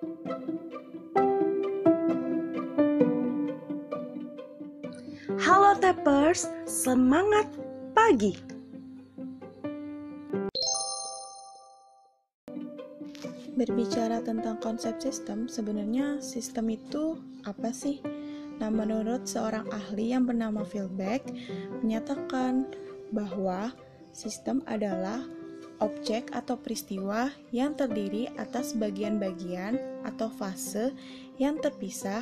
Halo Tappers, semangat pagi! Berbicara tentang konsep sistem, sebenarnya sistem itu apa sih? Nah, menurut seorang ahli yang bernama Phil Beck, menyatakan bahwa sistem adalah objek atau peristiwa yang terdiri atas bagian-bagian atau fase yang terpisah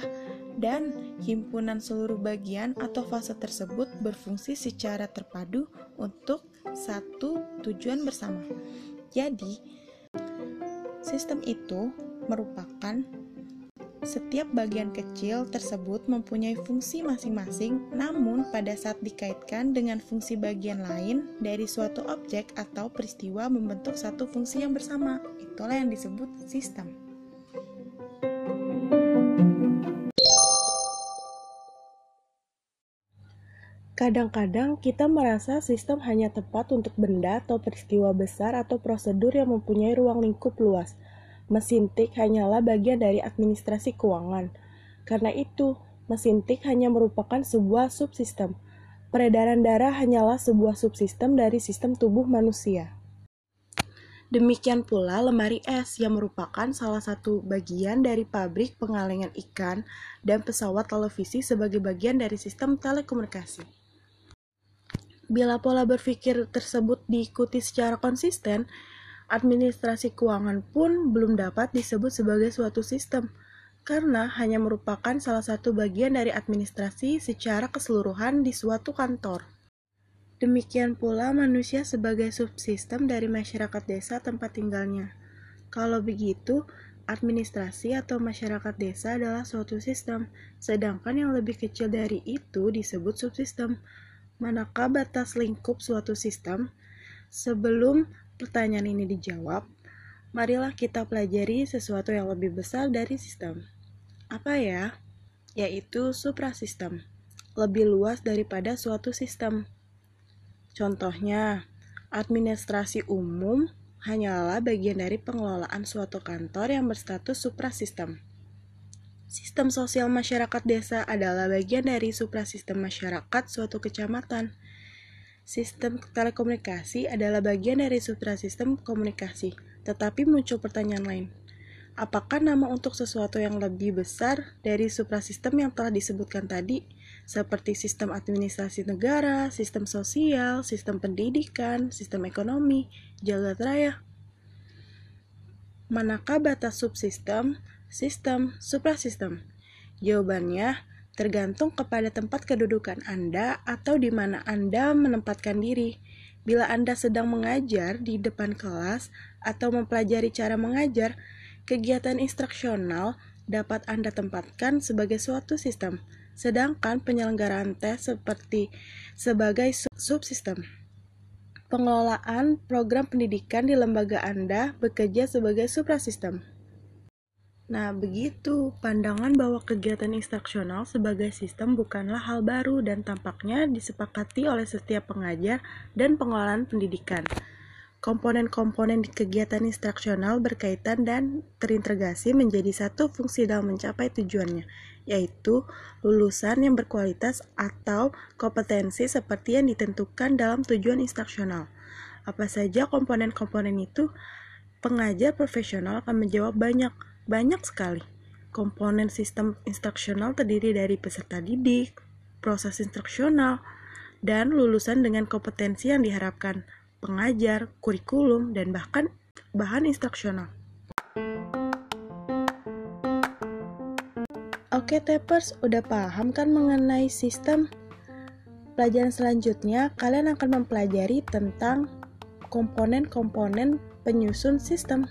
dan himpunan seluruh bagian atau fase tersebut berfungsi secara terpadu untuk satu tujuan bersama. Jadi, sistem itu merupakan setiap bagian kecil tersebut mempunyai fungsi masing-masing, namun pada saat dikaitkan dengan fungsi bagian lain dari suatu objek atau peristiwa membentuk satu fungsi yang bersama. Itulah yang disebut sistem. Kadang-kadang kita merasa sistem hanya tepat untuk benda atau peristiwa besar atau prosedur yang mempunyai ruang lingkup luas. Mesin tik hanyalah bagian dari administrasi keuangan. Karena itu, mesin tik hanya merupakan sebuah subsistem. Peredaran darah hanyalah sebuah subsistem dari sistem tubuh manusia. Demikian pula lemari es yang merupakan salah satu bagian dari pabrik pengalengan ikan dan pesawat televisi sebagai bagian dari sistem telekomunikasi. Bila pola berpikir tersebut diikuti secara konsisten, administrasi keuangan pun belum dapat disebut sebagai suatu sistem, karena hanya merupakan salah satu bagian dari administrasi secara keseluruhan di suatu kantor. Demikian pula manusia sebagai subsistem dari masyarakat desa tempat tinggalnya. Kalau begitu, administrasi atau masyarakat desa adalah suatu sistem, sedangkan yang lebih kecil dari itu disebut subsistem. Manakah batas lingkup suatu sistem? Sebelum pertanyaan ini dijawab, marilah kita pelajari sesuatu yang lebih besar dari sistem. Apa ya? Yaitu suprasistem, lebih luas daripada suatu sistem. Contohnya, administrasi umum hanyalah bagian dari pengelolaan suatu kantor yang berstatus suprasistem. Sistem sosial masyarakat desa adalah bagian dari suprasistem masyarakat suatu kecamatan. Sistem telekomunikasi adalah bagian dari suprasistem komunikasi. Tetapi muncul pertanyaan lain. Apakah nama untuk sesuatu yang lebih besar dari suprasistem yang telah disebutkan tadi, seperti sistem administrasi negara, sistem sosial, sistem pendidikan, sistem ekonomi, jagat raya? Manakah batas subsistem Sistem, suprasistem. Jawabannya tergantung kepada tempat kedudukan Anda atau di mana Anda menempatkan diri. Bila Anda sedang mengajar di depan kelas atau mempelajari cara mengajar, kegiatan instruksional dapat Anda tempatkan sebagai suatu sistem, sedangkan penyelenggaraan tes seperti sebagai subsistem. Pengelolaan program pendidikan di lembaga Anda bekerja sebagai suprasistem. Nah, begitu pandangan bahwa kegiatan instruksional sebagai sistem bukanlah hal baru dan tampaknya disepakati oleh setiap pengajar dan pengelolaan pendidikan. Komponen-komponen di kegiatan instruksional berkaitan dan terintegrasi menjadi satu fungsi dalam mencapai tujuannya, yaitu lulusan yang berkualitas atau kompetensi seperti yang ditentukan dalam tujuan instruksional. Apa saja komponen-komponen itu? Pengajar profesional akan menjawab banyak, banyak sekali. Komponen sistem instruksional terdiri dari peserta didik, proses instruksional, dan lulusan dengan kompetensi yang diharapkan, pengajar, kurikulum, dan bahkan bahan instruksional. Oke, Tapers, udah paham kan mengenai sistem? Pelajaran selanjutnya, kalian akan mempelajari tentang komponen-komponen penyusun sistem.